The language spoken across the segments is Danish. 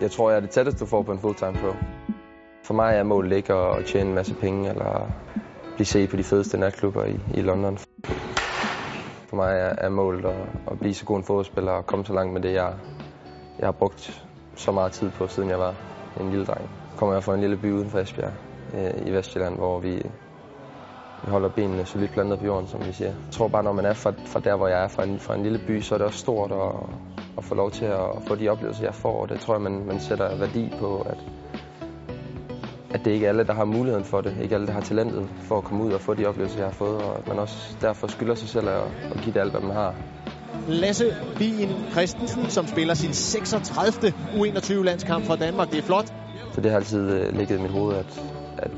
Jeg tror, jeg er det tætteste, du får på en fulltime pro. For mig er målet ikke at tjene en masse penge eller blive set på de fedeste natklubber i, i London. For mig er, er målet at, at blive så god en fodboldspiller og komme så langt med det, jeg, jeg har brugt så meget tid på, siden jeg var en lille dreng. Kommer jeg fra en lille by uden for Esbjerg øh, i Vestjylland, hvor vi, vi holder benene solidt plantet på jorden, som vi siger. Jeg tror bare, når man er fra, fra der, hvor jeg er, fra en, fra en lille by, så er det også stort at, at få lov til at få de oplevelser, jeg får. Og det tror jeg, man, man sætter værdi på, at, at det ikke er alle, der har muligheden for det. Ikke alle, der har talentet for at komme ud og få de oplevelser, jeg har fået. Og at man også derfor skylder sig selv at, at give det alt, hvad man har. Lasse Bien Christensen, som spiller sin 36. U21-landskamp for Danmark. Det er flot. Så det har altid øh, ligget i mit hoved, at, at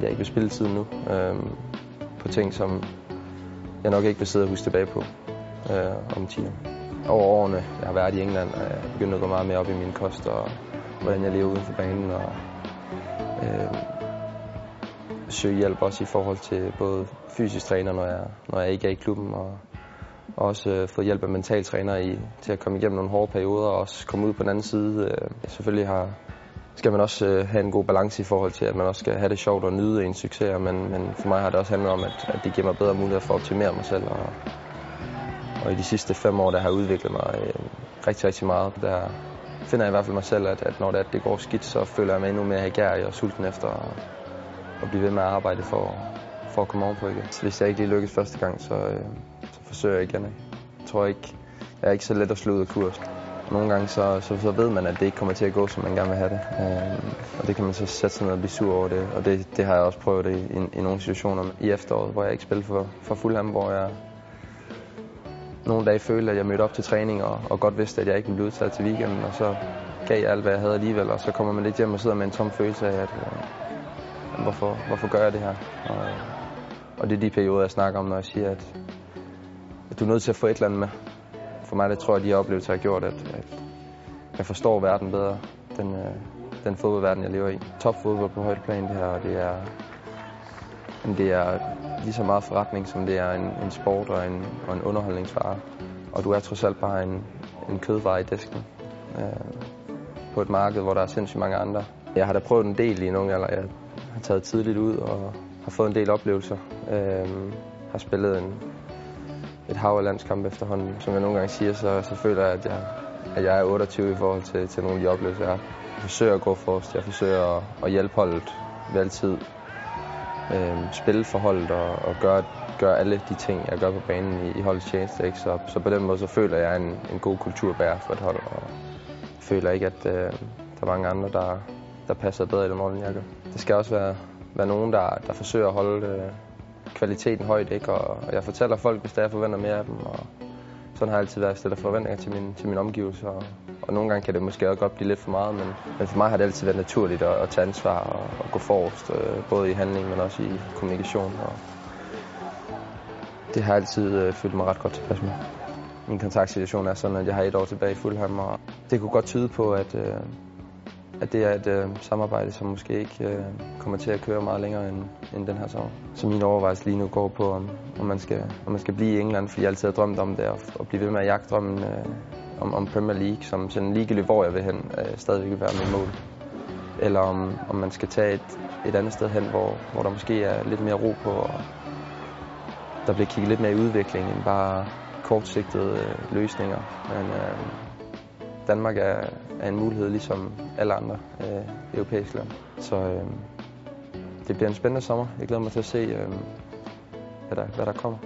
jeg ikke vil spille tiden nu. Øhm, på ting, som jeg nok ikke vil sidde og huske tilbage på øh, om 10 år. Over årene, jeg har været i England, er jeg begyndt at gå meget mere op i min kost og hvordan jeg lever uden for banen. Og, øh, søge hjælp også i forhold til både fysisk træner, når jeg, når jeg ikke er i klubben, og også øh, få hjælp af mentaltræner i, til at komme igennem nogle hårde perioder, og også komme ud på den anden side. Øh, selvfølgelig har, skal man også øh, have en god balance i forhold til, at man også skal have det sjovt og nyde en succes, men, men for mig har det også handlet om, at, at det giver mig bedre mulighed for at optimere mig selv. Og, og i de sidste fem år, der har jeg udviklet mig øh, rigtig, rigtig meget. Der finder jeg i hvert fald mig selv, at, at når det, at det går skidt, så føler jeg mig endnu mere agerig og sulten efter at, at blive ved med at arbejde for, for at komme ovenpå igen. Så hvis jeg ikke lige lykkes første gang, så, øh, så forsøger jeg igen. Jeg tror ikke, jeg er ikke så let at slå ud af kurs. Nogle gange så, så, så ved man, at det ikke kommer til at gå, som man gerne vil have det. Øh, og det kan man så sætte sig ned og blive sur over det. Og det, det har jeg også prøvet i, i, i nogle situationer i efteråret, hvor jeg ikke spillede for, for Fulham, hvor jeg nogle dage følte, at jeg mødte op til træning og, og godt vidste, at jeg ikke ville blive udtaget til weekenden. Og så gav jeg alt, hvad jeg havde alligevel, og så kommer man lidt hjem og sidder med en tom følelse af, at øh, hvorfor, hvorfor gør jeg det her? Og, og det er de perioder, jeg snakker om, når jeg siger, at, at du er nødt til at få et eller andet med. For mig, det tror jeg, de oplevelser har gjort, at, at jeg forstår verden bedre. Den, øh, den fodboldverden, jeg lever i. Topfodbold på højt plan, det her, og det er, det er lige så meget forretning, som det er en, en sport og en, og en underholdningsvare. Og du er trods alt bare en, en kødvare i disken. Øh, på et marked, hvor der er sindssygt mange andre. Jeg har da prøvet en del i en ung alder. Jeg har taget tidligt ud og har fået en del oplevelser. Øh, har spillet en, et hav af landskampe efterhånden. Som jeg nogle gange siger, så, så føler jeg, at jeg, at jeg er 28 i forhold til, til nogle af de oplevelser, jeg har. Jeg forsøger at gå forrest. Jeg forsøger at, at hjælpe holdet ved altid øh, spille for holdet og, og gøre, gøre alle de ting, jeg gør på banen i, i holdets tjeneste. Ikke? Så, så på den måde så føler jeg en, en god kulturbærer for et hold, og føler ikke, at øh, der er mange andre, der, der passer bedre i den rolle, end jeg gør. Det skal også være, være nogen, der, der forsøger at holde øh, kvaliteten højt, ikke? Og, og jeg fortæller folk, hvis der jeg forventer mere af dem, og sådan har jeg altid været stillet forventninger til min, til min omgivelser. Og, og nogle gange kan det måske også godt blive lidt for meget, men, men for mig har det altid været naturligt at, at tage ansvar og, og gå forrest, øh, både i handling, men også i kommunikation. Og det har jeg altid øh, følt mig ret godt tilpas med. Min kontaktsituation er sådan, at jeg har et år tilbage i Fulham, og det kunne godt tyde på, at, øh, at det er et øh, samarbejde, som måske ikke øh, kommer til at køre meget længere end, end den her sommer. Så min overvejelse lige nu går på, om, om, man, skal, om man skal blive i England, fordi jeg altid har drømt om det, og, og blive ved med at jagte drømmen øh, om, om Premier League, som sådan ligegyldigt, hvor jeg vil hen, øh, stadigvæk vil være mit mål. Eller om, om man skal tage et, et andet sted hen, hvor, hvor der måske er lidt mere ro på, og der bliver kigget lidt mere i udvikling end bare kortsigtede øh, løsninger. Men øh, Danmark er, er en mulighed, ligesom alle andre øh, europæiske lande. Så øh, det bliver en spændende sommer. Jeg glæder mig til at se, øh, hvad, der, hvad der kommer.